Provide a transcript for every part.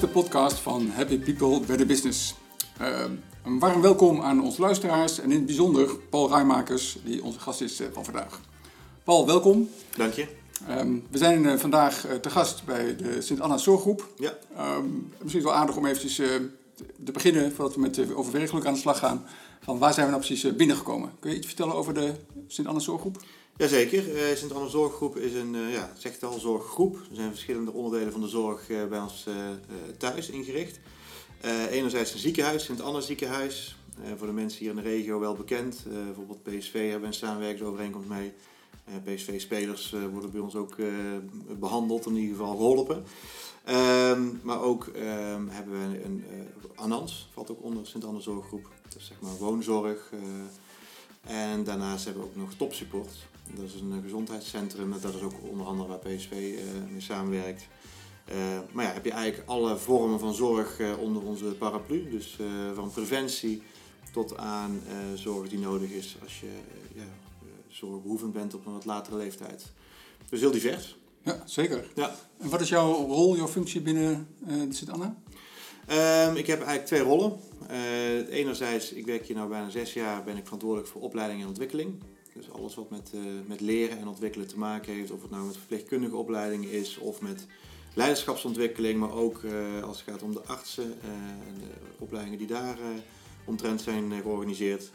De podcast van Happy People Better Business. Uh, een warm welkom aan onze luisteraars en in het bijzonder Paul Rijmakers, die onze gast is uh, van vandaag. Paul, welkom. Dank je. Um, we zijn uh, vandaag te gast bij de Sint-Anna Zorggroep. Ja. Um, misschien wel aardig om eventjes te beginnen, voordat we met over werkgeluk aan de slag gaan. Van waar zijn we nou precies binnengekomen? Kun je iets vertellen over de Sint-Anna Zorggroep? Jazeker, uh, Sint-Anna Zorggroep is een, uh, ja, zegt al, zorggroep. Er zijn verschillende onderdelen van de zorg uh, bij ons thuis ingericht. enerzijds een ziekenhuis, Sint-Anna ziekenhuis. voor de mensen hier in de regio wel bekend. bijvoorbeeld PSV hebben een samenwerkingsovereenkomst mee. PSV-spelers worden bij ons ook behandeld, in ieder geval geholpen. Um, maar ook um, hebben we een, Anans, valt ook onder Sint-Anna Zorggroep. Dat is zeg maar woonzorg. En daarnaast hebben we ook nog topsupport. Dat is een gezondheidscentrum. Dat is ook onder andere waar PSV uh, mee samenwerkt. Uh, maar ja, heb je eigenlijk alle vormen van zorg uh, onder onze paraplu. Dus van preventie tot aan zorg die nodig is als je ja, zorgbehoevend bent op een wat latere leeftijd. Dus heel divers. Ja, zeker. Ja. En wat is jouw rol, jouw functie binnen uh, Sint-Anna? Um, ik heb eigenlijk twee rollen. Uh, enerzijds, ik werk hier nu bijna zes jaar, ben ik verantwoordelijk voor opleiding en ontwikkeling. Dus alles wat met, uh, met leren en ontwikkelen te maken heeft, of het nou met verpleegkundige opleiding is of met leiderschapsontwikkeling, maar ook uh, als het gaat om de artsen en de opleidingen die daar omtrent zijn georganiseerd.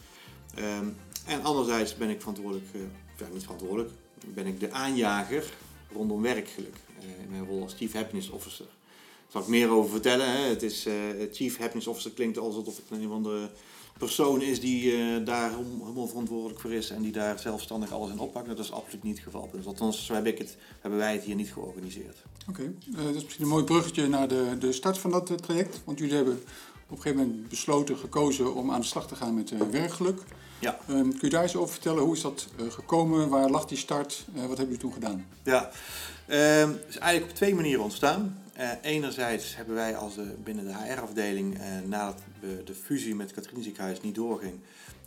Um, en anderzijds ben ik verantwoordelijk, ja, niet verantwoordelijk, ben ik de aanjager rondom werkgeluk in mijn rol als Chief Happiness Officer. Zal ik meer over vertellen. Hè. Het is, Chief Happiness Officer klinkt alsof het een van de persoon is die uh, daar helemaal verantwoordelijk voor is en die daar zelfstandig alles in oppakt. Dat is absoluut niet het geval. Dus althans, zo heb ik het, hebben wij het hier niet georganiseerd. Oké, okay. uh, dat is misschien een mooi bruggetje naar de, de start van dat traject. Want jullie hebben op een gegeven moment besloten, gekozen om aan de slag te gaan met werkgeluk. Ja. Um, kun je daar eens over vertellen? Hoe is dat gekomen? Waar lag die start? wat hebben jullie toen gedaan? Ja, ehm, het is eigenlijk op twee manieren ontstaan. Uh, enerzijds hebben wij als de, binnen de HR-afdeling, uh, nadat we de fusie met het Ziekenhuis niet doorging,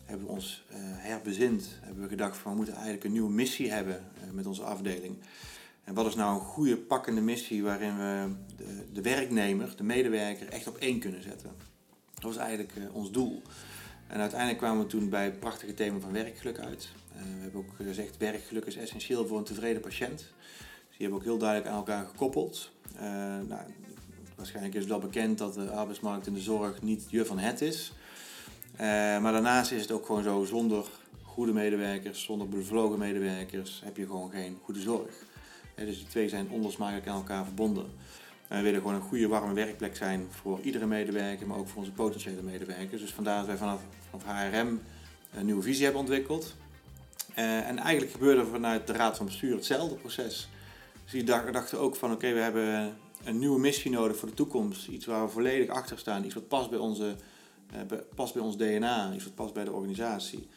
hebben we ons uh, herbezind. Hebben we gedacht van we moeten eigenlijk een nieuwe missie hebben met onze afdeling. En wat is nou een goede pakkende missie waarin we de, de werknemer, de medewerker, echt op één kunnen zetten? Dat was eigenlijk ons doel. En uiteindelijk kwamen we toen bij het prachtige thema van werkgeluk uit. we hebben ook gezegd, werkgeluk is essentieel voor een tevreden patiënt. Dus die hebben we ook heel duidelijk aan elkaar gekoppeld. Uh, nou, waarschijnlijk is het wel bekend dat de arbeidsmarkt in de zorg niet je van het is. Uh, maar daarnaast is het ook gewoon zo, zonder goede medewerkers, zonder bevlogen medewerkers, heb je gewoon geen goede zorg. dus die twee zijn onlosmakelijk aan elkaar verbonden. En we willen gewoon een goede, warme werkplek zijn voor iedere medewerker, maar ook voor onze potentiële medewerkers. Dus vandaar dat wij vanaf, vanaf HRM een nieuwe visie hebben ontwikkeld. En eigenlijk gebeurde vanuit de Raad van Bestuur hetzelfde proces. Dus die dachten ook van oké, we hebben een nieuwe missie nodig voor de toekomst. Iets waar we volledig achter staan. Iets wat past bij, onze, uh, past bij ons DNA. Iets wat past bij de organisatie.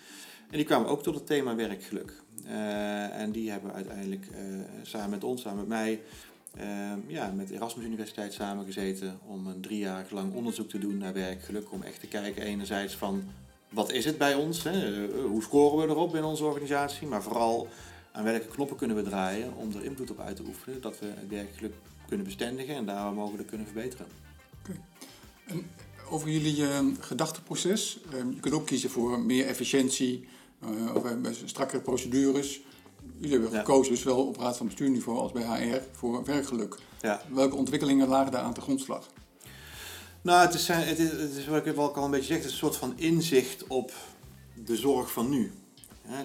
En die kwamen ook tot het thema werkgeluk. Uh, en die hebben uiteindelijk uh, samen met ons, samen met mij, ja, met Erasmus Universiteit samengezeten om een drie jaar lang onderzoek te doen naar werkgeluk. Om echt te kijken enerzijds van wat is het bij ons? Hè? Hoe scoren we erop in onze organisatie? Maar vooral aan welke knoppen kunnen we draaien om er invloed op uit te oefenen, dat we het werkgeluk kunnen bestendigen en daar mogelijk kunnen verbeteren. Okay. En over jullie uh, gedachteproces, uh, je kunt ook kiezen voor meer efficiëntie uh, of strakkere procedures. Jullie hebben ja. gekozen, zowel op raad van bestuurniveau als bij HR, voor werkgeluk. Ja. Welke ontwikkelingen lagen daar aan de grondslag? Nou, het is, het is, het is wat ik wel al een beetje zeg, het is een soort van inzicht op de zorg van nu.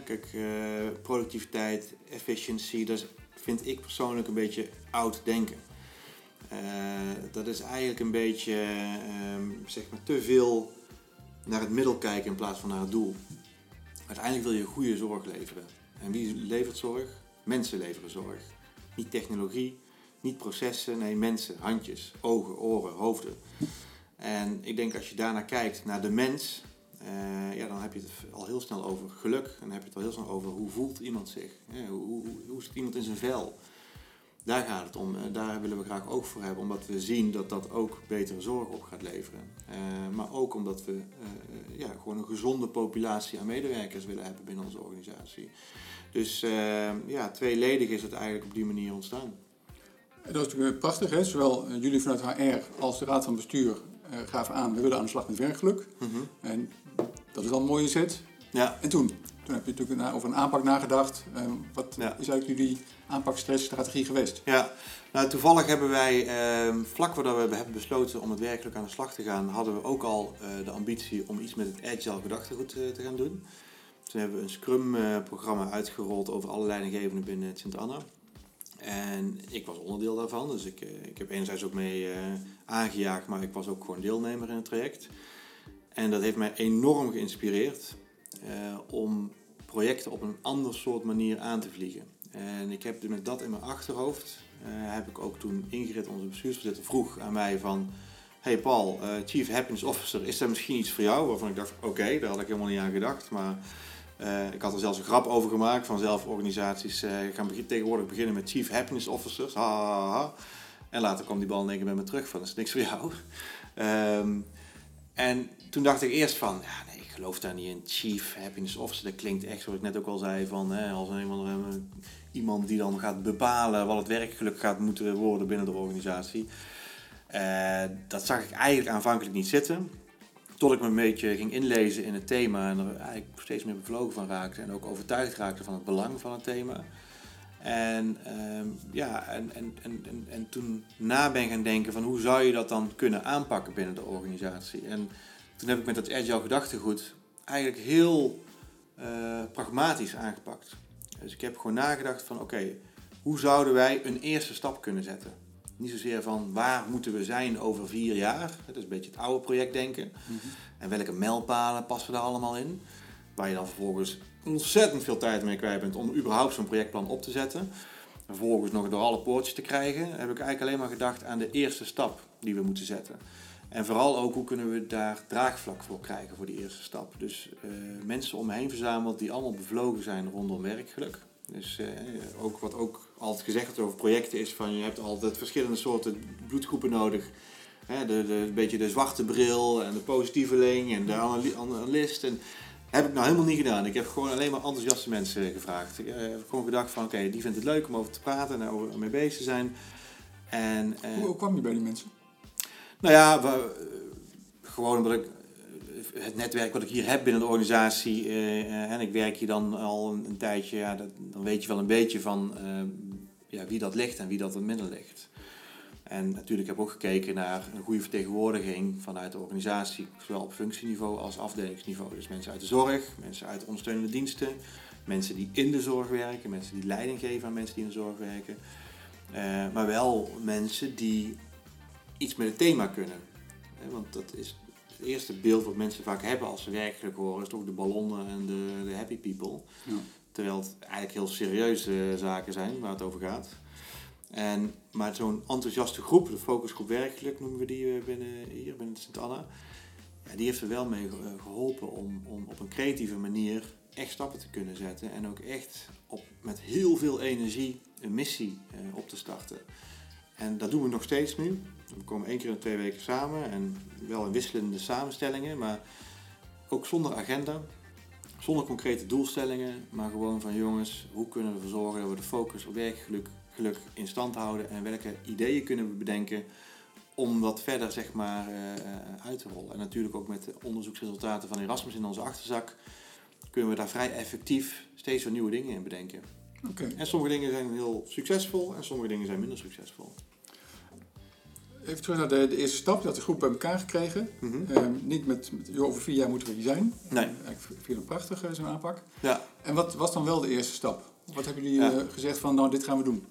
Kijk, uh, productiviteit, efficiëntie, dat vind ik persoonlijk een beetje oud denken. Uh, dat is eigenlijk een beetje uh, zeg maar te veel naar het middel kijken in plaats van naar het doel. Uiteindelijk wil je goede zorg leveren. En wie levert zorg? Mensen leveren zorg. Niet technologie, niet processen, nee mensen, handjes, ogen, oren, hoofden. En ik denk als je daarnaar kijkt, naar de mens, uh, ja, dan heb je het al heel snel over geluk. En dan heb je het al heel snel over hoe voelt iemand zich. Ja, hoe, hoe, hoe zit iemand in zijn vel? Daar gaat het om. En daar willen we graag oog voor hebben. Omdat we zien dat dat ook betere zorg op gaat leveren. Uh, maar ook omdat we uh, ja, gewoon een gezonde populatie aan medewerkers willen hebben binnen onze organisatie. Dus ja, tweeledig is het eigenlijk op die manier ontstaan. Dat is natuurlijk prachtig, hè? zowel eh, jullie vanuit HR als de Raad van Bestuur uh, gaven aan, we willen aan de slag met werkgeluk. Mhm. En dat is al een mooie zet. Ja, En toen? Toen heb je natuurlijk na- over een aanpak nagedacht. Eh, wat Ja. is eigenlijk jullie aanpakstrategie geweest? Ja, nou toevallig hebben wij, ehm, vlak voordat we hebben besloten om het werkelijk aan de slag te gaan, hadden we ook al eh, de ambitie om iets met het agile gedachtegoed eh, te gaan doen. Toen hebben we een Scrum-programma uitgerold over alle leidinggevenden binnen Sint Anna. En ik was onderdeel daarvan, dus ik, eh, ik heb enerzijds ook mee eh, aangejaagd, maar ik was ook gewoon deelnemer in het traject. En dat heeft mij enorm geïnspireerd eh, om projecten op een ander soort manier aan te vliegen. En ik heb met dat in mijn achterhoofd, eh, heb ik ook toen Ingrid, onze bestuursvoorzitter, vroeg aan mij van... Hey Paul, eh, Chief Happiness Officer, is dat misschien iets voor jou? Waarvan ik dacht, oké, daar had ik helemaal niet aan gedacht. Maar ik had er zelfs een grap over gemaakt van zelf organisaties eh, gaan begin- tegenwoordig beginnen met Chief Happiness Officers. Ha. En later kwam die bal in één keer bij me terug van, dat is niks voor jou. Ehm, en toen dacht ik eerst van, ja nee, ik geloof daar niet in. Chief Happiness Officer, dat klinkt echt zoals ik net ook al zei, van hè, als een, eh, iemand die dan gaat bepalen wat het werkgeluk gaat moeten worden binnen de organisatie. Eh, dat zag ik eigenlijk aanvankelijk niet zitten. Tot ik me een beetje ging inlezen in het thema en er eigenlijk steeds meer bevlogen van raakte. En ook overtuigd raakte van het belang van het thema. En, ehm, ja, en, en, en, en toen na ben gaan denken van hoe zou je dat dan kunnen aanpakken binnen de organisatie. En toen heb ik met dat agile gedachtegoed eigenlijk heel eh, pragmatisch aangepakt. Dus ik heb gewoon nagedacht van oké, hoe zouden wij een eerste stap kunnen zetten? Niet zozeer van waar moeten we zijn over vier jaar. Dat is een beetje het oude projectdenken. En welke mijlpalen passen we daar allemaal in? Waar je dan vervolgens ontzettend veel tijd mee kwijt bent om überhaupt zo'n projectplan op te zetten. Vervolgens nog door alle poortjes te krijgen, heb ik eigenlijk alleen maar gedacht aan de eerste stap die we moeten zetten. En vooral ook hoe kunnen we daar draagvlak voor krijgen voor die eerste stap. Dus eh, mensen om me heen verzameld die allemaal bevlogen zijn rondom werkgeluk. Dus eh, ook wat ook altijd gezegd wordt over projecten is van je hebt altijd verschillende soorten bloedgroepen nodig. Hè, de, de, een beetje de zwarte bril en de positieveling en de anali- analist. En heb ik nou helemaal niet gedaan. Ik heb gewoon alleen maar enthousiaste mensen gevraagd. Ik eh, heb gewoon gedacht van oké, die vindt het leuk om over te praten en over mee bezig te zijn. En, hoe kwam je bij die mensen? Nou ja, we, eh, gewoon omdat ik eh, het netwerk wat ik hier heb binnen de organisatie eh, en ik werk hier dan al een, tijdje, ja, dat, dan weet je wel een beetje van ja, wie dat ligt en wie dat er minder ligt. En natuurlijk heb ik ook gekeken naar een goede vertegenwoordiging vanuit de organisatie, zowel op functieniveau als afdelingsniveau. Dus mensen uit de zorg, mensen uit ondersteunende diensten, mensen die in de zorg werken, mensen die leiding geven aan mensen die in de zorg werken. Maar wel mensen die iets met het thema kunnen. Want dat is het eerste beeld wat mensen vaak hebben als ze werkelijk horen, is toch de ballonnen en de, de happy people. Ja. Terwijl het eigenlijk heel serieuze zaken zijn waar het over gaat. En, maar zo'n enthousiaste groep, de focusgroep werkelijk noemen we die eh, binnen, hier binnen Sint Anna, ja, die heeft er wel mee ge- geholpen om, om op een creatieve manier echt stappen te kunnen zetten. En ook echt op, met heel veel energie een missie eh, op te starten. En dat doen we nog steeds nu. We komen één keer in de twee weken samen en wel in wisselende samenstellingen, maar ook zonder agenda, zonder concrete doelstellingen, maar gewoon van jongens, hoe kunnen we ervoor zorgen dat we de focus op werkgeluk geluk in stand houden en welke ideeën kunnen we bedenken om dat verder zeg maar eh, eh, uit te rollen. En natuurlijk ook met de onderzoeksresultaten van Erasmus in onze achterzak kunnen we daar vrij effectief steeds weer nieuwe dingen in bedenken. Oké. En sommige dingen zijn heel succesvol en sommige dingen zijn minder succesvol. Even terug naar de, de eerste stap. Je had de groep bij elkaar gekregen. Mhm. Ehm, niet met, met joh, over vier jaar moeten we hier zijn. Nee. Eigenlijk vind ik het prachtig, eh, zo'n aanpak. Ja, En wat was dan wel de eerste stap? Wat hebben jullie Ja. eh, gezegd van, nou, dit gaan we doen?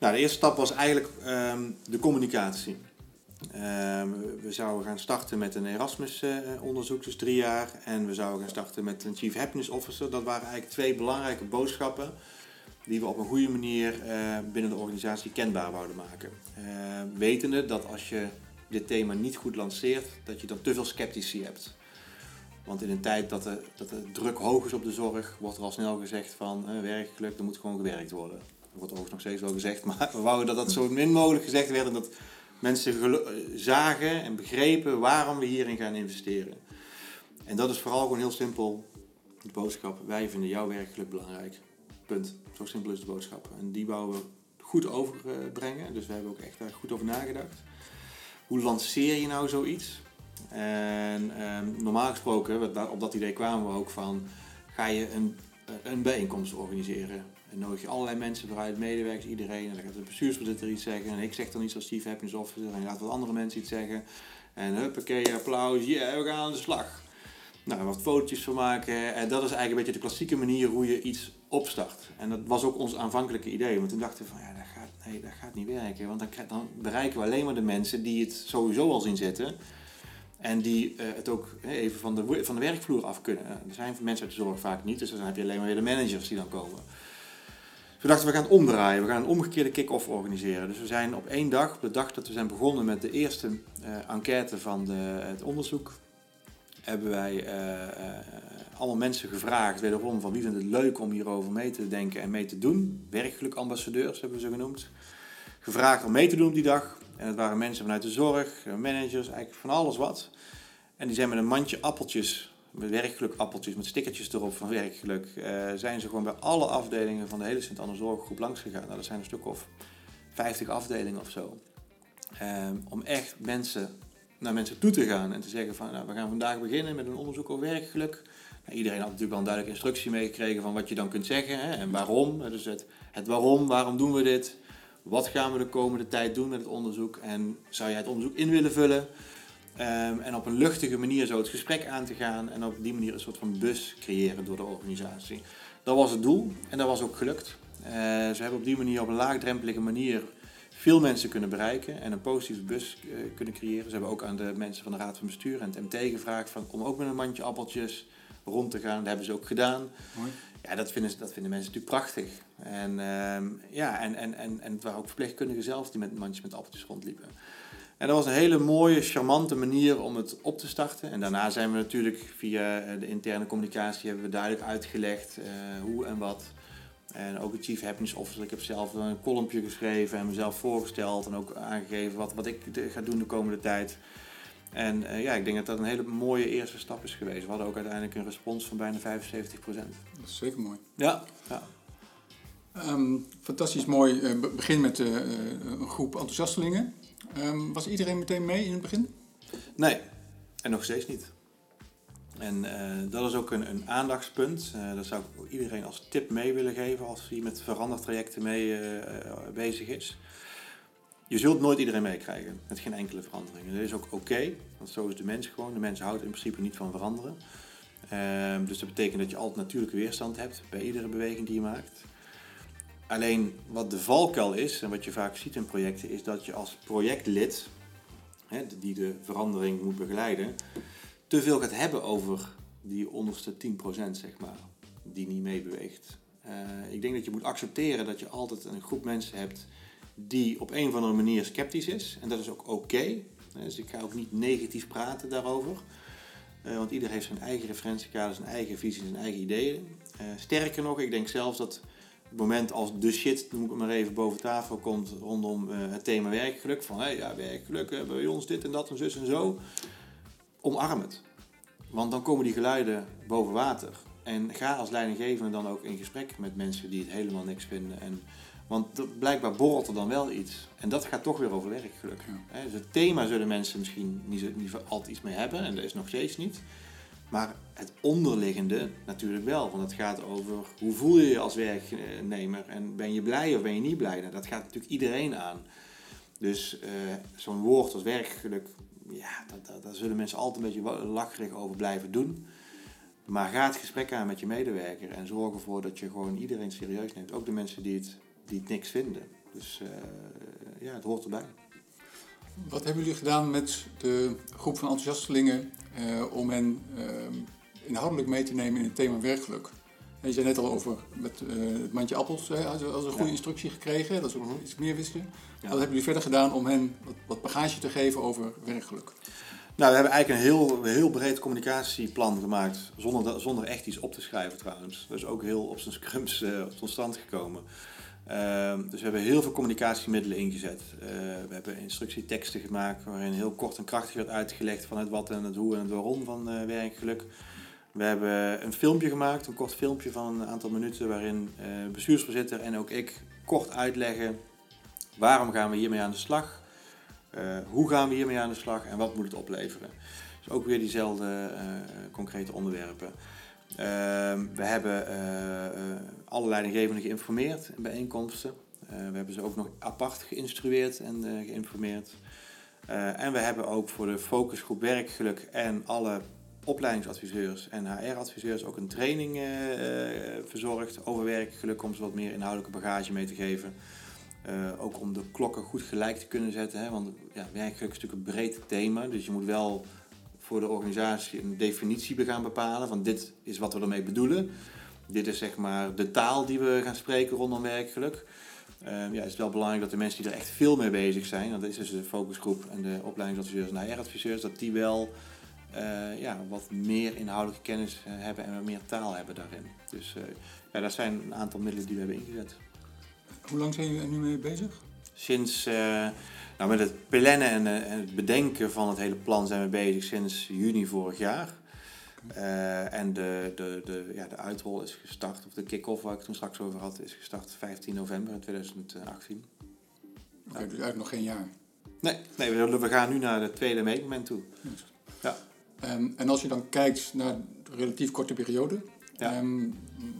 Nou, de eerste stap was eigenlijk ehm, de communicatie. Ehm, we zouden gaan starten met een Erasmus-onderzoek, dus drie jaar. En we zouden gaan starten met een Chief Happiness Officer. Dat waren eigenlijk twee belangrijke boodschappen die we op een goede manier eh, binnen de organisatie kenbaar wouden maken. Eh, wetende dat als je dit thema niet goed lanceert, dat je dan te veel sceptici hebt. Want in een tijd dat de, dat de druk hoog is op de zorg, wordt er al snel gezegd van eh, werkgeluk, er moet gewoon gewerkt worden. Er wordt overigens nog steeds wel gezegd, maar we wouden dat dat zo min mogelijk gezegd werd en dat mensen eh, zagen en begrepen waarom we hierin gaan investeren. En dat is vooral gewoon heel simpel de boodschap. Wij vinden jouw werkgeluk belangrijk. Punt. Zo simpel is de boodschap. En die bouwen we goed overbrengen. Dus we hebben ook echt daar goed over nagedacht. Hoe lanceer je nou zoiets? En ehm, normaal gesproken, op dat idee kwamen we ook van, ga je een, een bijeenkomst organiseren. En nodig je allerlei mensen vooruit, medewerkers, iedereen. En dan gaat de bestuursvoorzitter iets zeggen. En ik zeg dan iets als Chief Happiness Officer. En je laat wat andere mensen iets zeggen. En huppakee, applaus, ja, we gaan aan de slag. Nou, wat fotootjes van maken. En dat is eigenlijk een beetje de klassieke manier hoe je iets opstart. En dat was ook ons aanvankelijke idee. Want toen dachten we van, ja, dat gaat, nee, dat gaat niet werken. Want dan, bereiken we alleen maar de mensen die het sowieso al zien zitten. En die uh, het ook even van de, van de werkvloer af kunnen. er zijn mensen uit de zorg vaak niet, dus dan heb je alleen maar weer de managers die dan komen. We dachten, we gaan het omdraaien. We gaan een omgekeerde kick-off organiseren. Dus we zijn op één dag, op de dag dat we zijn begonnen met de eerste uh, enquête van de, het onderzoek, hebben wij uh, allemaal mensen gevraagd, wederom van wie vindt het leuk om hierover mee te denken en mee te doen. Werkgelukambassadeurs hebben we ze genoemd. Gevraagd om mee te doen op die dag. En het waren mensen vanuit de zorg, managers, eigenlijk van alles wat. En die zijn met een mandje appeltjes, met werkgeluk appeltjes, met stickertjes erop van werkgeluk, zijn ze gewoon bij alle afdelingen van de hele Sint-Anne Zorggroep langs gegaan. Nou, dat zijn een stuk of 50 afdelingen of zo. Um, om echt mensen naar mensen toe te gaan en te zeggen van nou, we gaan vandaag beginnen met een onderzoek over werkgeluk. Nou, iedereen had natuurlijk wel een duidelijke instructie meegekregen van wat je dan kunt zeggen hè, en waarom. Dus het, het waarom, waarom doen we dit? Wat gaan we de komende tijd doen met het onderzoek? En zou jij het onderzoek in willen vullen? Um, en op een luchtige manier zo het gesprek aan te gaan en op die manier een soort van bus creëren door de organisatie. Dat was het doel en dat was ook gelukt. Uh, ze hebben op die manier op een laagdrempelige manier veel mensen kunnen bereiken en een positieve bus uh, kunnen creëren. Ze hebben ook aan de mensen van de Raad van Bestuur en het MT gevraagd van, om ook met een mandje appeltjes rond te gaan. Dat hebben ze ook gedaan. Mooi. Ja, dat vinden, dat vinden mensen natuurlijk prachtig. En, uh, ja, en, en, en, en het waren ook verpleegkundigen zelf die met mandjes met appeltjes rondliepen. En dat was een hele mooie, charmante manier om het op te starten. En daarna zijn we natuurlijk via eh, de interne communicatie hebben we duidelijk uitgelegd uh, hoe en wat. En ook het Chief Happiness Officer. Ik heb zelf een columnje geschreven en mezelf voorgesteld. En ook aangegeven wat, wat ik ga doen de komende tijd. En uh, ja, ik denk dat dat een hele mooie eerste stap is geweest. We hadden ook uiteindelijk een respons van bijna 75%. Dat is zeker mooi. Ja. ja. Um, fantastisch mooi uh, begin met uh, een groep enthousiastelingen. Um, was iedereen meteen mee in het begin? Nee, en nog steeds niet. En dat is ook een, een aandachtspunt. dat zou ik iedereen als tip mee willen geven als hij met verandertrajecten mee bezig is. Je zult nooit iedereen meekrijgen met geen enkele verandering. dat is ook oké, want zo is de mens gewoon. De mens houdt in principe niet van veranderen. Ehm, dus dat betekent dat je altijd natuurlijke weerstand hebt bij iedere beweging die je maakt. Alleen wat de valkuil is, en wat je vaak ziet in projecten, is dat je als projectlid, hè, die de verandering moet begeleiden, te veel gaat hebben over die onderste 10%, zeg maar, die niet meebeweegt. Uh, ik denk dat je moet accepteren dat je altijd een groep mensen hebt die op een of andere manier sceptisch is. En dat is ook oké. Dus ik ga ook niet negatief praten daarover. Uh, want ieder heeft zijn eigen referentiekader, zijn eigen visie, zijn eigen ideeën. Sterker nog, ik denk zelfs dat het moment als de shit, noem ik het maar even, boven tafel komt rondom het thema werkgeluk. Van hey, ja, werkgeluk, hebben bij ons dit en dat en zus en zo. Omarm het. Want dan komen die geluiden boven water. En ga als leidinggevende dan ook in gesprek met mensen die het helemaal niks vinden. En want blijkbaar borrelt er dan wel iets. En dat gaat toch weer over werkgeluk. Ja. Dus het thema zullen mensen misschien niet, niet altijd iets mee hebben. En dat is nog steeds niet. Maar het onderliggende natuurlijk wel. Want het gaat over hoe voel je je als werknemer. En ben je blij of ben je niet blij. Nou, dat gaat natuurlijk iedereen aan. Dus uh, zo'n woord als werkgeluk. Ja, dat, daar zullen mensen altijd een beetje lacherig over blijven doen. Maar ga het gesprek aan met je medewerker. En zorg ervoor dat je gewoon iedereen serieus neemt. Ook de mensen die het die niks vinden. Dus uh, ja, het hoort erbij. Wat hebben jullie gedaan met de groep van enthousiastelingen uh, om hen uh, inhoudelijk mee te nemen in het thema werkgeluk? En je zei net al over met het mandje appels, hè, als, als een goede instructie gekregen, dat ze ook iets meer wisten. Wat hebben jullie verder gedaan om hen wat, wat bagage te geven over werkgeluk? Nou, we hebben eigenlijk een heel, heel breed communicatieplan gemaakt, zonder, zonder echt iets op te schrijven trouwens. Dus ook heel op zijn scrums uh, tot stand gekomen. Ehm, dus we hebben heel veel communicatiemiddelen ingezet. Uh, we hebben instructieteksten gemaakt waarin heel kort en krachtig werd uitgelegd van het wat en het hoe en het waarom van uh, werkgeluk. We hebben een filmpje gemaakt, een kort filmpje van een aantal minuten waarin uh, bestuursvoorzitter en ook ik kort uitleggen Waarom gaan we hiermee aan de slag? hoe gaan we hiermee aan de slag en wat moet het opleveren? Dus ook weer diezelfde concrete onderwerpen. Ehm, we hebben alle leidinggevenden geïnformeerd in bijeenkomsten. we hebben ze ook nog apart geïnstrueerd en geïnformeerd. en we hebben ook voor de focusgroep werkgeluk en alle opleidingsadviseurs en HR-adviseurs ook een training uh, verzorgd over werkgeluk om ze wat meer inhoudelijke bagage mee te geven. Uh, ook om de klokken goed gelijk te kunnen zetten. Hè? Want ja, werkgeluk is natuurlijk een breed thema. Dus je moet wel voor de organisatie een definitie gaan bepalen. Van dit is wat we ermee bedoelen. Dit is zeg maar de taal die we gaan spreken rondom werkgeluk. Uh, ja, het is wel belangrijk dat de mensen die er echt veel mee bezig zijn, dat is dus de focusgroep en de opleidingsadviseurs en HR-adviseurs, dat die wel uh, ja, wat meer inhoudelijke kennis eh, hebben en meer taal hebben daarin. Dus uh, ja, dat zijn een aantal middelen die we hebben ingezet. Hoe lang zijn jullie er nu mee bezig? Sinds, nou met het plannen en, en, het bedenken van het hele plan zijn we bezig sinds juni vorig jaar. en de, de, de, ja, de uitrol is gestart, of de kick-off waar ik het toen straks over had, is gestart 15 november 2018. Oké, okay, dus eigenlijk nog geen jaar? Nee, nee we, we gaan nu naar het tweede meetmoment toe. Ja. Ehm, en als je dan kijkt naar de relatief korte periode, ehm,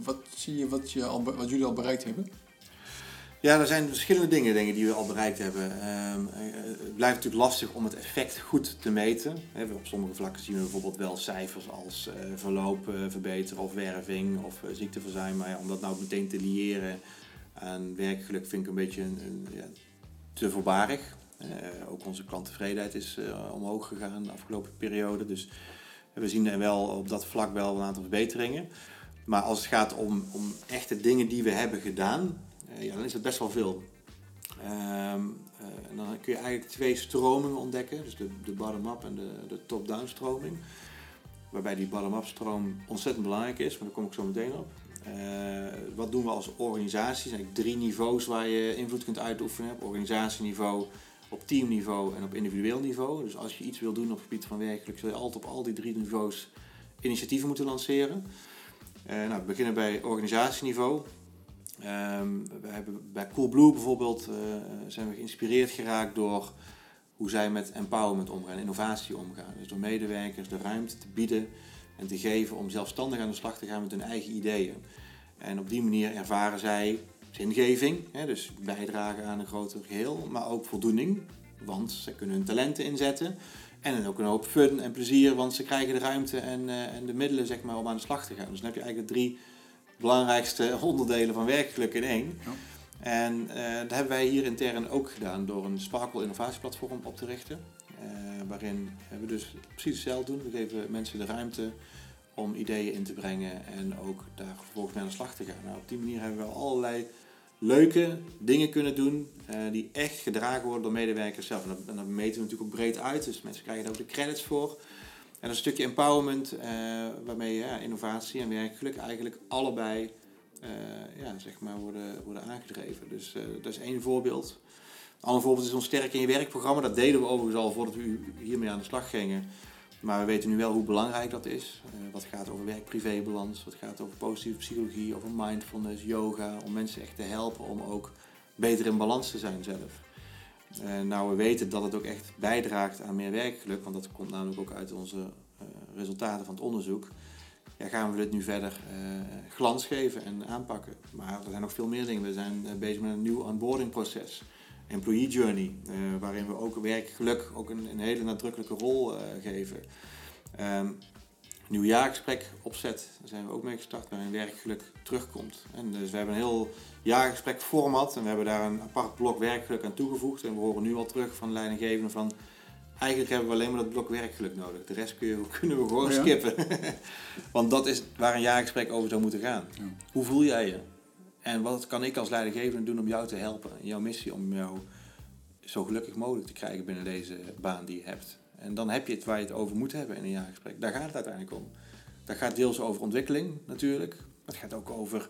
wat zie je wat, je al, wat jullie al bereikt hebben? Ja, er zijn verschillende dingen, dingen die we al bereikt hebben. Um, het blijft natuurlijk lastig om het effect goed te meten. op sommige vlakken zien we bijvoorbeeld wel cijfers als uh, verloop uh, verbeteren of werving of uh, ziekteverzuim. Maar ja, om dat nou meteen te liëren aan werkgeluk vind ik een beetje een, een, ja, te voorbarig. Uh, ook onze klanttevredenheid is uh, omhoog gegaan de afgelopen periode. Dus we zien wel op dat vlak wel een aantal verbeteringen. Maar als het gaat om, om echte dingen die we hebben gedaan, uh, ja, dan is het best wel veel. Ehm, dan kun je eigenlijk twee stromingen ontdekken. Dus de, de bottom-up en de, de top-down stroming. Waarbij die bottom-up stroom ontzettend belangrijk is, maar daar kom ik zo meteen op. wat doen we als organisatie? Er zijn drie niveaus waar je invloed kunt uitoefenen. Op organisatieniveau, op teamniveau en op individueel niveau. Dus als je iets wil doen op het gebied van werkelijk, zul je altijd op al die drie niveaus initiatieven moeten lanceren. Uh, nou, we beginnen bij organisatieniveau. Um, we hebben bij Coolblue bijvoorbeeld uh, zijn we geïnspireerd geraakt door hoe zij met empowerment omgaan, innovatie omgaan. Dus door medewerkers de ruimte te bieden en te geven om zelfstandig aan de slag te gaan met hun eigen ideeën. En op die manier ervaren zij zingeving, hè, dus bijdragen aan een groter geheel, maar ook voldoening, want ze kunnen hun talenten inzetten. En ook een hoop fun en plezier, want ze krijgen de ruimte en, uh, en de middelen zeg maar, om aan de slag te gaan. Dus dan heb je eigenlijk de drie belangrijkste onderdelen van werkgeluk in één. Ja. En uh, dat hebben wij hier intern ook gedaan door een Sparkle innovatieplatform op te richten. Uh, waarin we dus precies hetzelfde doen. We geven mensen de ruimte om ideeën in te brengen en ook daar vervolgens mee aan de slag te gaan. Nou, op die manier hebben we allerlei leuke dingen kunnen doen uh, die echt gedragen worden door medewerkers zelf. En dat, en dat, meten we natuurlijk ook breed uit, dus mensen krijgen daar ook de credits voor. En een stukje empowerment, uh, waarmee ja, innovatie en werkgeluk eigenlijk allebei uh, ja, zeg maar worden, worden aangedreven. Dus dat is één voorbeeld. Een ander voorbeeld is ons Sterk in je werkprogramma. Dat deden we overigens al voordat we hiermee aan de slag gingen. Maar we weten nu wel hoe belangrijk dat is. Uh, wat gaat over werk-privé-balans, wat gaat over positieve psychologie, over mindfulness, yoga. Om mensen echt te helpen om ook beter in balans te zijn zelf. Uh, nou, we weten dat het ook echt bijdraagt aan meer werkgeluk, want dat komt namelijk ook uit onze uh, resultaten van het onderzoek. Ja, gaan we dit nu verder glans geven en aanpakken. Maar er zijn nog veel meer dingen. We zijn bezig met een nieuw onboardingproces employee journey, uh, waarin we ook werkgeluk ook een, een hele nadrukkelijke rol uh, geven. Um, nieuw jaargesprek opzet, daar zijn we ook mee gestart, waarin werkgeluk terugkomt. En dus we hebben een heel jaargesprek format en we hebben daar een apart blok werkgeluk aan toegevoegd. En we horen nu al terug van de leidinggevende van, eigenlijk hebben we alleen maar dat blok werkgeluk nodig. De rest kun je, kunnen we gewoon oh skippen. Want dat is waar een jaargesprek over zou moeten gaan. Ja. Hoe voel jij je? En wat kan ik als leidinggevende doen om jou te helpen in jouw missie om jou zo gelukkig mogelijk te krijgen binnen deze baan die je hebt? En dan heb je het waar je het over moet hebben in een jaargesprek. Daar gaat het uiteindelijk om. Dat gaat deels over ontwikkeling natuurlijk. Maar het gaat ook over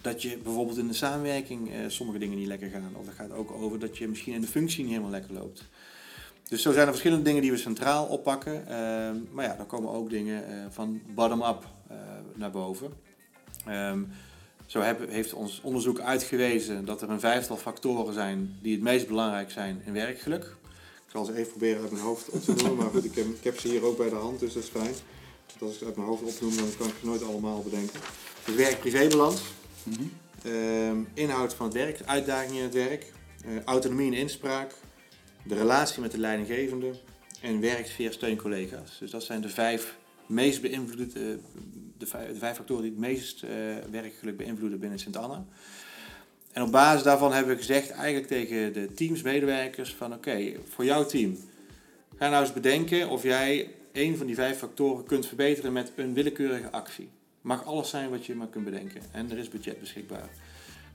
dat je bijvoorbeeld in de samenwerking eh, sommige dingen niet lekker gaan. Of het gaat ook over dat je misschien in de functie niet helemaal lekker loopt. Dus zo zijn er verschillende dingen die we centraal oppakken. Uh, maar ja, dan komen ook dingen uh, van bottom-up uh, naar boven. Um, Zo heeft ons onderzoek uitgewezen dat er een vijftal factoren zijn die het meest belangrijk zijn in werkgeluk. Ik zal ze even proberen uit mijn hoofd op te noemen, maar goed, ik heb, ik heb ze hier ook bij de hand, dus dat is fijn. Want als ik het uit mijn hoofd opnoem, dan kan ik ze nooit allemaal bedenken. Dus werk-privébalans, Mhm. Ehm, inhoud van het werk, uitdagingen in het werk, eh, autonomie en inspraak, de relatie met de leidinggevende en werksfeer steun collega's. Dus dat zijn de vijf meest beïnvloedende, eh, de vijf, de vijf factoren die het meest eh, werkgeluk beïnvloeden binnen Sint-Anna. En op basis daarvan hebben we gezegd eigenlijk tegen de teamsmedewerkers van oké, voor jouw team, ga nou eens bedenken of jij een van die vijf factoren kunt verbeteren met een willekeurige actie. Mag alles zijn wat je maar kunt bedenken. En er is budget beschikbaar.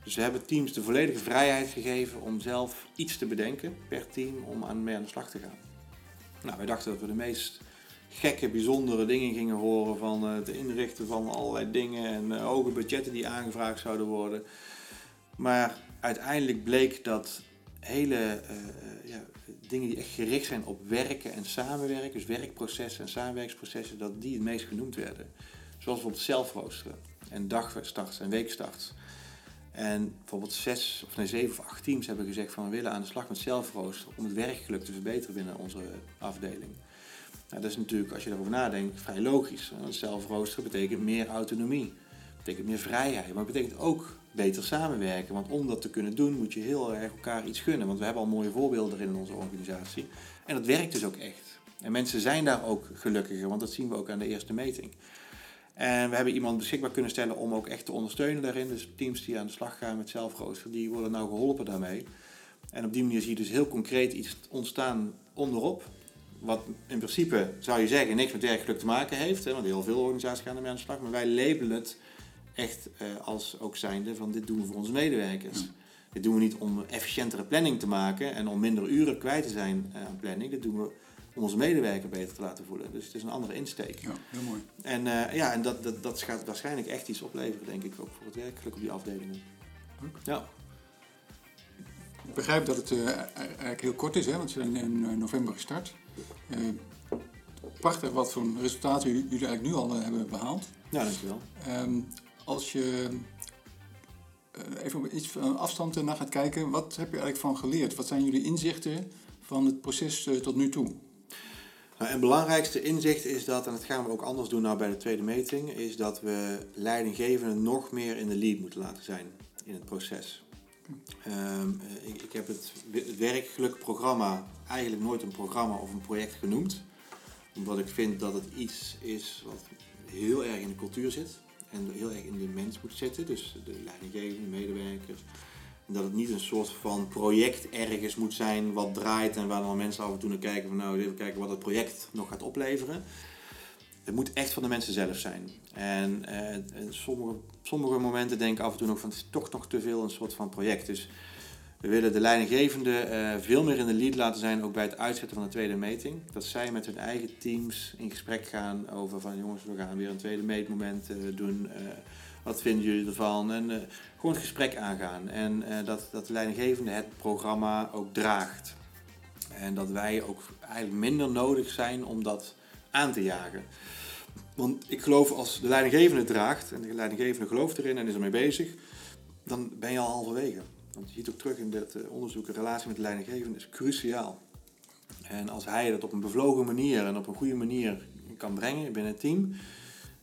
Dus we hebben teams de volledige vrijheid gegeven om zelf iets te bedenken per team om aan, mee aan de slag te gaan. Nou, wij dachten dat we de meest gekke, bijzondere dingen gingen horen van eh, het inrichten van allerlei dingen en eh, hoge budgetten die aangevraagd zouden worden. Maar uiteindelijk bleek dat hele eh, ja, dingen die echt gericht zijn op werken en samenwerken, dus werkprocessen en samenwerkingsprocessen, dat die het meest genoemd werden. Zoals bijvoorbeeld zelfroosteren en dagstarts en weekstarts. En bijvoorbeeld zes of nee, zeven of acht teams hebben gezegd van we willen aan de slag met zelfroosteren om het werkgeluk te verbeteren binnen onze afdeling. Nou, dat is natuurlijk, als je daarover nadenkt, vrij logisch. Zelfroosteren betekent meer autonomie, betekent meer vrijheid, maar betekent ook beter samenwerken. Want om dat te kunnen doen moet je heel erg elkaar iets gunnen. Want we hebben al mooie voorbeelden in onze organisatie. En dat werkt dus ook echt. En mensen zijn daar ook gelukkiger, want dat zien we ook aan de eerste meting. En we hebben iemand beschikbaar kunnen stellen om ook echt te ondersteunen daarin. Dus teams die aan de slag gaan met zelfrooster, die worden nou geholpen daarmee. En op die manier zie je dus heel concreet iets ontstaan onderop. Wat in principe, zou je zeggen, niks met werkgeluk te maken heeft. Hè, want heel veel organisaties gaan ermee aan de slag. Maar wij labelen het echt eh, als ook zijnde van dit doen we voor onze medewerkers. Dit doen we niet om efficiëntere planning te maken en om minder uren kwijt te zijn eh, aan planning. Dit doen we om onze medewerker beter te laten voelen. Dus het is een andere insteek. Ja, heel mooi. En, eh, ja, en dat, dat, dat gaat waarschijnlijk echt iets opleveren, denk ik, ook voor het werkgeluk op die afdelingen. Ja. Ik begrijp dat het eigenlijk heel kort is, hè, want ze zijn in november gestart. Eh, prachtig wat voor resultaten jullie eigenlijk nu al eh, hebben behaald. ja, dankjewel. Ehm, als je eh, even op iets van afstand naar gaat kijken, wat heb je eigenlijk van geleerd? Wat zijn jullie inzichten van het proces tot nu toe? Nou, en belangrijkste inzicht is dat, en dat gaan we ook anders doen nou bij de tweede meting, is dat we leidinggevenden nog meer in de lead moeten laten zijn in het proces. Ehm, eh, ik, ik heb het, werkgelukprogramma eigenlijk nooit een programma of een project genoemd. Omdat ik vind dat het iets is wat heel erg in de cultuur zit. En heel erg in de mens moet zitten. Dus de leidinggevende, medewerkers. Dat het niet een soort van project ergens moet zijn wat draait en waar dan mensen af en toe naar kijken van nou even kijken wat het project nog gaat opleveren. Het moet echt van de mensen zelf zijn. En, en sommige, sommige momenten denk ik af en toe nog van het is toch nog te veel een soort van project. Dus we willen de leidinggevende eh, veel meer in de lead laten zijn, ook bij het uitzetten van de tweede meting. Dat zij met hun eigen teams in gesprek gaan over van jongens, we gaan weer een tweede meetmoment eh, doen. Wat vinden jullie ervan? En gewoon het gesprek aangaan. En dat, dat de leidinggevende het programma ook draagt. En dat wij ook eigenlijk minder nodig zijn om dat aan te jagen. Want ik geloof als de leidinggevende het draagt en de leidinggevende gelooft erin en is ermee bezig, dan ben je al halverwege. Want je ziet ook terug in dit eh, onderzoek, een relatie met de leidinggevende is cruciaal. En als hij dat op een bevlogen manier en op een goede manier kan brengen binnen het team,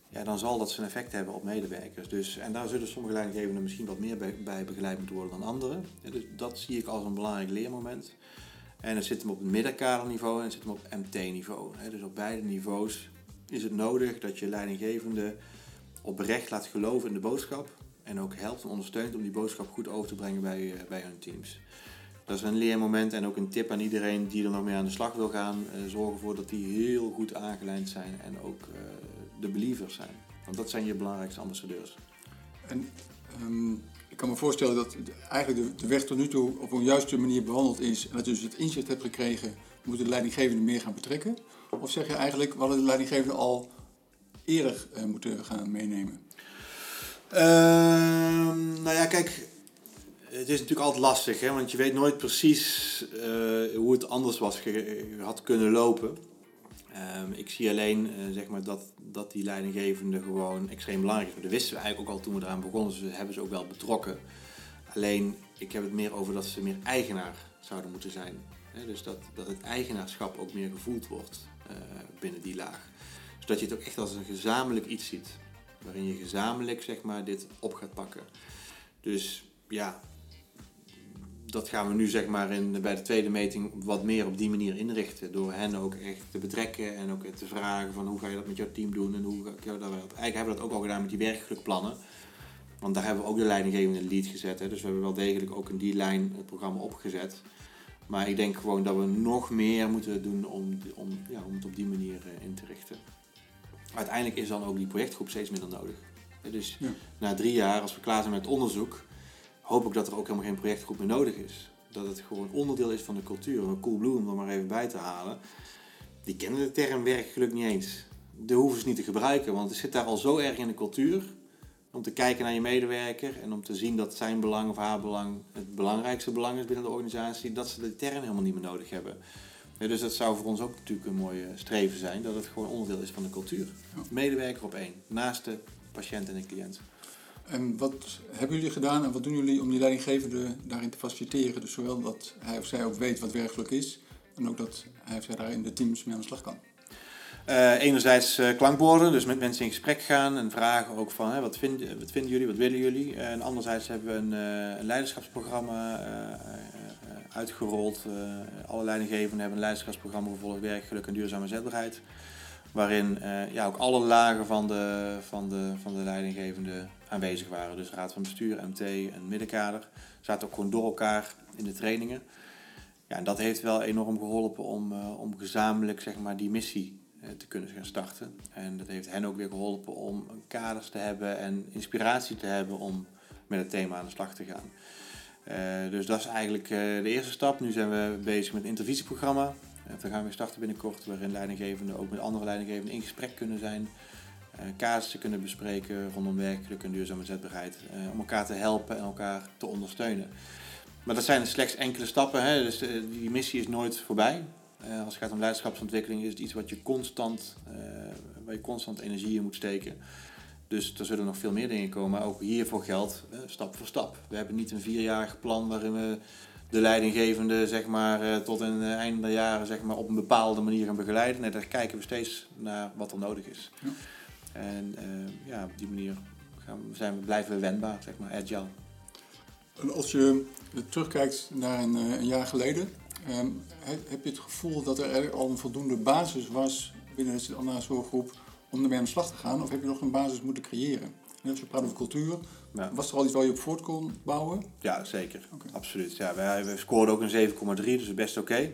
ja, dan zal dat zijn effect hebben op medewerkers. Dus, en daar zullen sommige leidinggevenden misschien wat meer bij, begeleid moeten worden dan anderen. Dus dat zie ik als een belangrijk leermoment. En het zit hem op het middenkaderniveau en het zit hem op MT-niveau. Dus op beide niveaus is het nodig dat je leidinggevende oprecht laat geloven in de boodschap. En ook helpt en ondersteunt om die boodschap goed over te brengen bij, eh, bij hun teams. Dat is een leermoment en ook een tip aan iedereen die er nog mee aan de slag wil gaan. Eh, zorg ervoor dat die heel goed aangelijnd zijn en ook eh, de believers zijn. Want dat zijn je belangrijkste ambassadeurs. En ehm, ik kan me voorstellen dat eigenlijk de, de weg tot nu toe op een juiste manier behandeld is. En dat je dus het inzicht hebt gekregen, moeten de leidinggevende meer gaan betrekken. Of zeg je eigenlijk, hadden de leidinggevende al eerder eh, moeten gaan meenemen? Ehm, nou ja, kijk, het is natuurlijk altijd lastig, hè, want je weet nooit precies eh, hoe het anders was had kunnen lopen. Ehm, ik zie alleen eh, zeg maar dat, dat die leidinggevende gewoon extreem belangrijk is. Dat wisten we eigenlijk ook al toen we eraan begonnen. Dus we hebben ze ook wel betrokken. Alleen, ik heb het meer over dat ze meer eigenaar zouden moeten zijn. dus dat, dat het eigenaarschap ook meer gevoeld wordt binnen die laag. Zodat je het ook echt als een gezamenlijk iets ziet. Waarin je gezamenlijk zeg maar, dit op gaat pakken. Dus ja, dat gaan we nu zeg maar in, bij de tweede meting wat meer op die manier inrichten. Door hen ook echt te betrekken en ook te vragen van hoe ga je dat met jouw team doen en hoe ga je dat Eigenlijk hebben we dat ook al gedaan met die werkgelukplannen. Want daar hebben we ook de leidinggevende lead gezet. Hè. Dus we hebben wel degelijk ook in die lijn het programma opgezet. Maar ik denk gewoon dat we nog meer moeten doen om, om, ja, om het op die manier eh, in te richten. Uiteindelijk is dan ook die projectgroep steeds minder nodig. Dus na drie jaar, als we klaar zijn met het onderzoek, hoop ik dat er ook helemaal geen projectgroep meer nodig is. Dat het gewoon onderdeel is van de cultuur. Een Coolblue, om er maar even bij te halen, die kennen de term werkgeluk niet eens. De hoeven ze niet te gebruiken, want het zit daar al zo erg in de cultuur. Om te kijken naar je medewerker en om te zien dat zijn belang of haar belang het belangrijkste belang is binnen de organisatie, dat ze de term helemaal niet meer nodig hebben. dus dat zou voor ons ook natuurlijk een mooie streven zijn, dat het gewoon onderdeel is van de cultuur. Medewerker op één, naast de patiënt en de cliënt. En wat hebben jullie gedaan en wat doen jullie om die leidinggevende daarin te faciliteren? Dus zowel dat hij of zij ook weet wat werkelijk is, en ook dat hij of zij daar in de teams mee aan de slag kan. Uh, enerzijds uh, klankborden, dus met mensen in gesprek gaan en vragen ook van hè, wat, vind, wat vinden jullie, wat willen jullie. En anderzijds hebben we een, uh, een leiderschapsprogramma uitgerold. alle leidinggevenden hebben een leiderschapsprogramma gevolgd, werk, geluk en duurzame zetbaarheid. Waarin ja, ook alle lagen van de, van de, van de leidinggevende aanwezig waren. Dus raad van bestuur, MT en middenkader. Zaten ook gewoon door elkaar in de trainingen. Ja, en dat heeft wel enorm geholpen om, om gezamenlijk zeg maar, die missie te kunnen gaan starten. En dat heeft hen ook weer geholpen om kaders te hebben en inspiratie te hebben om met het thema aan de slag te gaan. Uh, dus dat is eigenlijk de eerste stap. Nu zijn we bezig met een intervisieprogramma. we gaan weer starten binnenkort, waarin leidinggevenden ook met andere leidinggevenden in gesprek kunnen zijn uh, te kunnen bespreken rondom werkgeluk en duurzame zetbaarheid. Uh, om elkaar te helpen en elkaar te ondersteunen. Maar dat zijn slechts enkele stappen. Hè? Dus eh, die missie is nooit voorbij. Als het gaat om leiderschapsontwikkeling is het iets wat je constant, waar je constant energie in moet steken. Dus er zullen nog veel meer dingen komen. Maar ook hiervoor geldt stap voor stap. We hebben niet een vierjarig plan waarin we de leidinggevende zeg maar, tot het einde der jaren zeg maar, op een bepaalde manier gaan begeleiden. Nee, daar kijken we steeds naar wat er nodig is. Ja. En uh, ja, op die manier gaan we, zijn we, blijven we wendbaar, zeg maar, agile. En als je terugkijkt naar een, eh, een jaar geleden, ehm, heb je het gevoel dat er al een voldoende basis was binnen de Anna-zorggroep om ermee aan de slag te gaan? Of heb je nog een basis moeten creëren? En als je praat over cultuur, was er al iets waar je op voort kon bouwen? Ja, zeker. Absoluut. Ja, wij, wij scoorden ook een 7,3, dus best oké.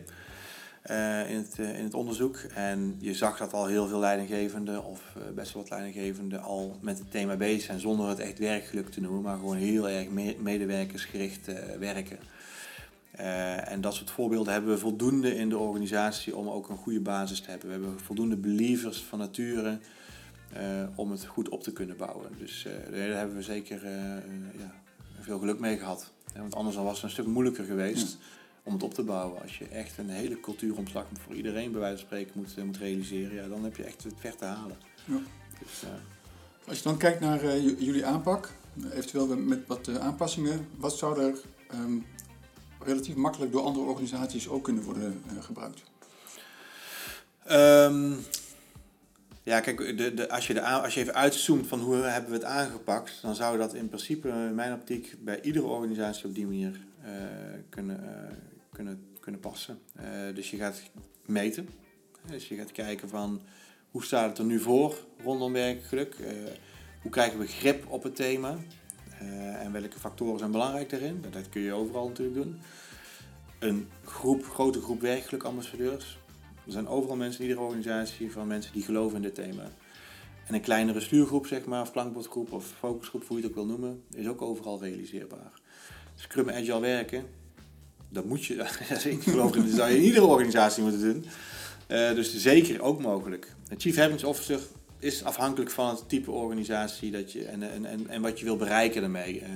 Eh, in, het, uh, in het onderzoek. En je zag dat al heel veel leidinggevenden, of uh, best wel wat leidinggevenden, al met het thema bezig zijn. Zonder het echt werkgeluk te noemen, maar gewoon heel erg me medewerkersgericht werken. En dat soort voorbeelden hebben we voldoende in de organisatie om ook een goede basis te hebben. We hebben voldoende believers van nature om het goed op te kunnen bouwen. Dus daar hebben we zeker ja, veel geluk mee gehad. want anders was het een stuk moeilijker geweest om het op te bouwen. Als je echt een hele cultuuromslag voor iedereen bij wijze van spreken moet, eh, moet realiseren, ja, dan heb je echt het ver te halen. Ja. Dus. Als je dan kijkt naar jullie aanpak, eventueel met wat aanpassingen, wat zou er um, relatief makkelijk door andere organisaties ook kunnen worden gebruikt? Um, ja, kijk, de, de, als, je de, als je even uitzoomt van hoe hebben we het aangepakt, dan zou dat in principe in mijn optiek bij iedere organisatie op die manier kunnen, kunnen, kunnen passen. Dus je gaat meten. Dus je gaat kijken van hoe staat het er nu voor rondom werkgeluk? Hoe krijgen we grip op het thema? Uh, en welke factoren zijn belangrijk daarin? Dat kun je overal natuurlijk doen. Een groep, grote groep werkgelukambassadeurs. Er zijn overal mensen in iedere organisatie van mensen die geloven in dit thema. En een kleinere stuurgroep, zeg maar, of klankbordgroep of focusgroep, hoe je het ook wil noemen, is ook overal realiseerbaar. Scrum Agile werken, dat moet je, ik geloof dat zou je in iedere organisatie moeten doen. Uh, dus zeker ook mogelijk. Een Chief Havings Officer is afhankelijk van het type organisatie dat je, en, en, en, en wat je wil bereiken daarmee. Uh,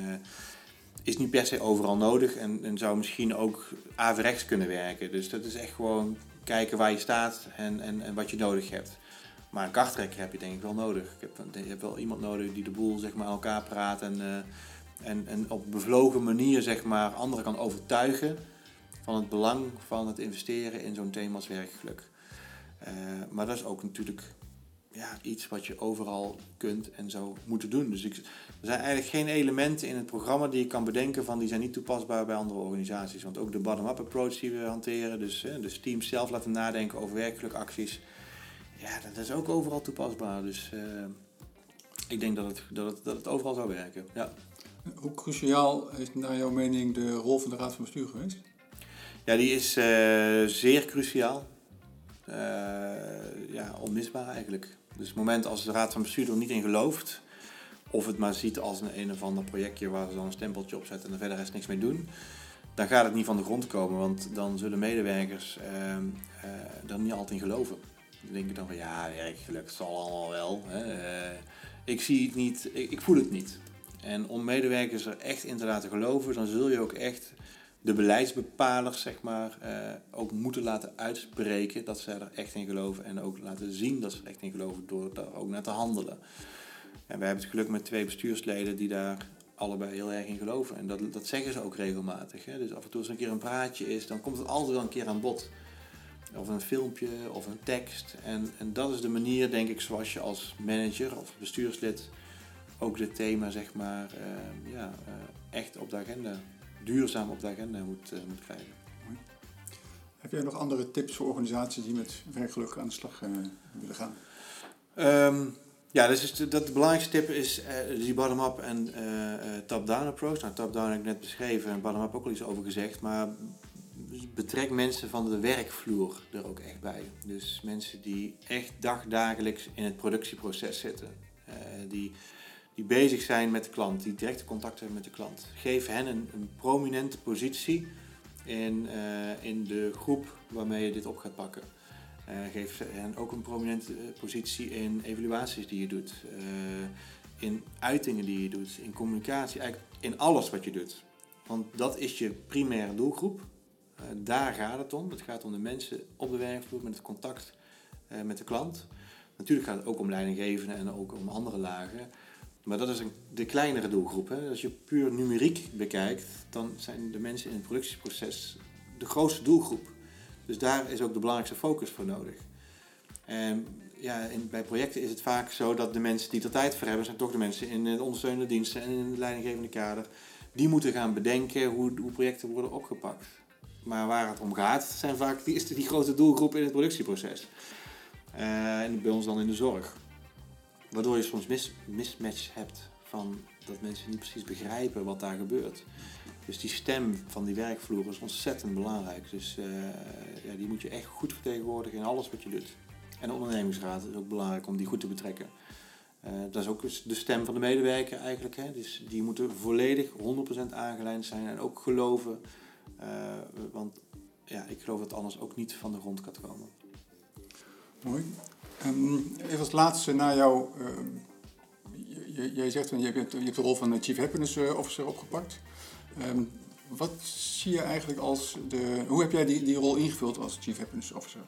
is niet per se overal nodig en, en zou misschien ook averechts kunnen werken. Dus dat is echt gewoon kijken waar je staat en, en, en wat je nodig hebt. Maar een karttrekker heb je denk ik wel nodig. Je hebt, je wel iemand nodig die de boel zeg maar, elkaar praat en, uh, en, en op bevlogen manier zeg maar, anderen kan overtuigen van het belang van het investeren in zo'n thema als werkgeluk. Uh, maar dat is ook natuurlijk ja, iets wat je overal kunt en zou moeten doen. Dus ik, er zijn eigenlijk geen elementen in het programma die je kan bedenken van die zijn niet toepasbaar bij andere organisaties. Want ook de bottom-up approach die we hanteren, dus, hè, dus teams zelf laten nadenken over werkgelukacties, ja, dat is ook overal toepasbaar. Dus uh, ik denk dat het, dat, het, dat het overal zou werken. Ja. Hoe cruciaal is naar jouw mening de rol van de Raad van Bestuur geweest? Ja, die is uh, zeer cruciaal. Uh, ja, onmisbaar eigenlijk. Dus het moment als de raad van bestuur er niet in gelooft, of het maar ziet als een een of ander projectje waar ze dan een stempeltje op zetten en er verder rest niks mee doen, dan gaat het niet van de grond komen, want dan zullen medewerkers uh, uh, er niet altijd in geloven. Dan denken dan van ja, werkgeluk zal allemaal wel. Hè. Uh, ik zie het niet, ik, ik, voel het niet. En om medewerkers er echt in te laten geloven, dan zul je ook echt de beleidsbepalers zeg maar, uh, ook moeten laten uitspreken dat ze er echt in geloven. En ook laten zien dat ze er echt in geloven door daar ook naar te handelen. En wij hebben het geluk met twee bestuursleden die daar allebei heel erg in geloven. En dat, dat zeggen ze ook regelmatig. Hè? Dus af en toe als er een keer een praatje is, dan komt het altijd wel een keer aan bod. Of een filmpje of een tekst. En, en dat is de manier, denk ik, zoals je als manager of bestuurslid ook dit thema, zeg maar, uh, ja, uh, echt op de agenda duurzaam op de agenda moet, uh, moet krijgen. Mooi. Heb jij nog andere tips voor organisaties die met werkgeluk aan de slag uh, willen gaan? Um, ja, dus is de, dat de belangrijkste tip is uh, die bottom-up en top-down approach. Nou, top-down heb ik net beschreven en bottom-up ook al iets over gezegd. Maar betrek mensen van de werkvloer er ook echt bij. Dus mensen die echt dagdagelijks in het productieproces zitten. die die bezig zijn met de klant, die directe contact hebben met de klant. Geef hen een, een prominente positie in, uh, in de groep waarmee je dit op gaat pakken. Uh, geef hen ook een prominente positie in evaluaties die je doet, in uitingen die je doet, in communicatie, eigenlijk in alles wat je doet. Want dat is je primaire doelgroep. daar gaat het om. Het gaat om de mensen op de werkvloer met het contact met de klant. Natuurlijk gaat het ook om leidinggevenden en ook om andere lagen. Maar dat is een, de kleinere doelgroep. Hè. Als je puur numeriek bekijkt, dan zijn de mensen in het productieproces de grootste doelgroep. Dus daar is ook de belangrijkste focus voor nodig. En ja, bij projecten is het vaak zo dat de mensen die er tijd voor hebben, zijn toch de mensen in de ondersteunende diensten en in het leidinggevende kader. Die moeten gaan bedenken hoe, hoe projecten worden opgepakt. Maar waar het om gaat, zijn vaak die, is die grote doelgroep in het productieproces. Uh, en bij ons dan in de zorg. Waardoor je soms mis, mismatch hebt van dat mensen niet precies begrijpen wat daar gebeurt. Dus die stem van die werkvloer is ontzettend belangrijk. Dus uh, ja, die moet je echt goed vertegenwoordigen in alles wat je doet. En de ondernemingsraad is ook belangrijk om die goed te betrekken. Uh, dat is ook de stem van de medewerker eigenlijk. Hè? Dus die moeten volledig 100% aangelijnd zijn en ook geloven. Uh, want ja, ik geloof dat anders ook niet van de grond kan komen. Mooi. Um, even als laatste naar jou. Uh, jij zegt, hebt, je hebt de rol van Chief Happiness eh, Officer opgepakt. Um, wat zie je eigenlijk als de. Hoe heb jij die, die rol ingevuld als Chief Happiness Officer?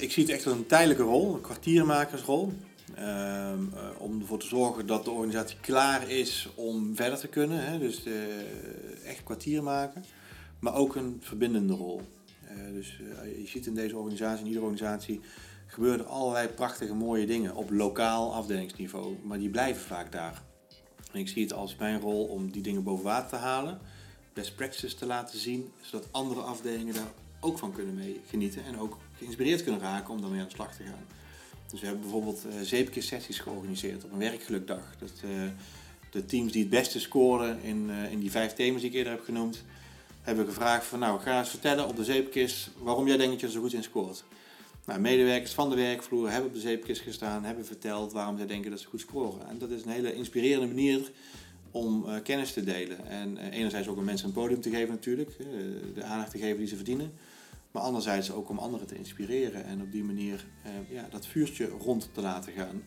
Ik zie het echt als een tijdelijke rol, een kwartiermakersrol. Uh, om ervoor te zorgen dat de organisatie klaar is om verder te kunnen. Hè? Dus de, echt kwartier maken. Maar ook een verbindende rol. Uh, dus uh, je ziet in deze organisatie, in iedere organisatie, gebeuren er allerlei prachtige mooie dingen op lokaal afdelingsniveau. Maar die blijven vaak daar. En ik zie het als mijn rol om die dingen boven water te halen, best practices te laten zien, zodat andere afdelingen daar ook van kunnen mee genieten en ook geïnspireerd kunnen raken om daarmee aan de slag te gaan. Dus we hebben bijvoorbeeld uh, sessies georganiseerd op een werkgelukdag. Dat, de teams die het beste scoren in, in die vijf thema's die ik eerder heb genoemd, hebben gevraagd van nou ga eens vertellen op de zeepkist waarom jij denkt dat je er zo goed in scoort. Nou, medewerkers van de werkvloer hebben op de zeepkist gestaan, hebben verteld waarom zij denken dat ze goed scoren. En dat is een hele inspirerende manier om uh, kennis te delen. En uh, enerzijds ook om mensen een podium te geven natuurlijk, uh, de aandacht te geven die ze verdienen. Maar anderzijds ook om anderen te inspireren en op die manier ja, dat vuurtje rond te laten gaan.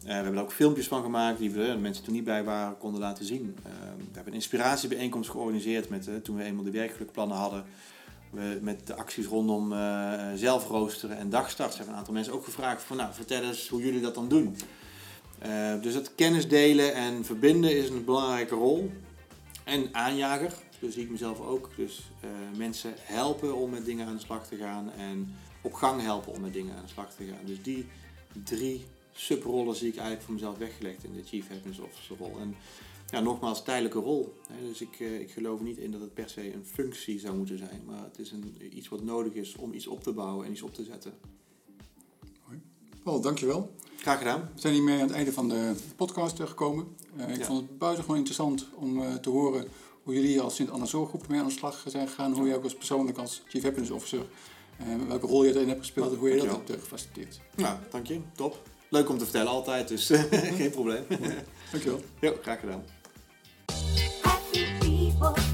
Uh, we hebben er ook filmpjes van gemaakt die we, de mensen toen niet bij waren, konden laten zien. Uh, we hebben een inspiratiebijeenkomst georganiseerd met, toen we eenmaal de werkgelukplannen hadden. met de acties rondom zelfroosteren en dagstarts hebben een aantal mensen ook gevraagd van nou, vertel eens hoe jullie dat dan doen. Dus het kennis delen en verbinden is een belangrijke rol. En aanjager, dus zie ik mezelf ook. Dus mensen helpen om met dingen aan de slag te gaan en op gang helpen om met dingen aan de slag te gaan. Dus die drie subrollen zie ik eigenlijk voor mezelf weggelegd in de Chief Happiness Officer rol. En ja, nogmaals, tijdelijke rol. Dus ik, uh, ik geloof niet in dat het per se een functie zou moeten zijn, maar het is een, iets wat nodig is om iets op te bouwen en iets op te zetten. Mooi. Paul, dankjewel. Graag gedaan. We zijn hiermee aan het einde van de podcast gekomen. Uh, ik ja. vond het buitengewoon interessant om uh, te horen hoe jullie als Sint-Anna Zorggroep ermee aan de slag zijn gegaan. Hoe jij ook als persoonlijk als Chief Happiness Officer, welke rol je erin hebt gespeeld en hoe je dat hebt gefaciliteerd. Ja, dank je. Top. Leuk om te vertellen altijd, dus geen probleem. Dankjewel. Jo, graag gedaan. Happy people.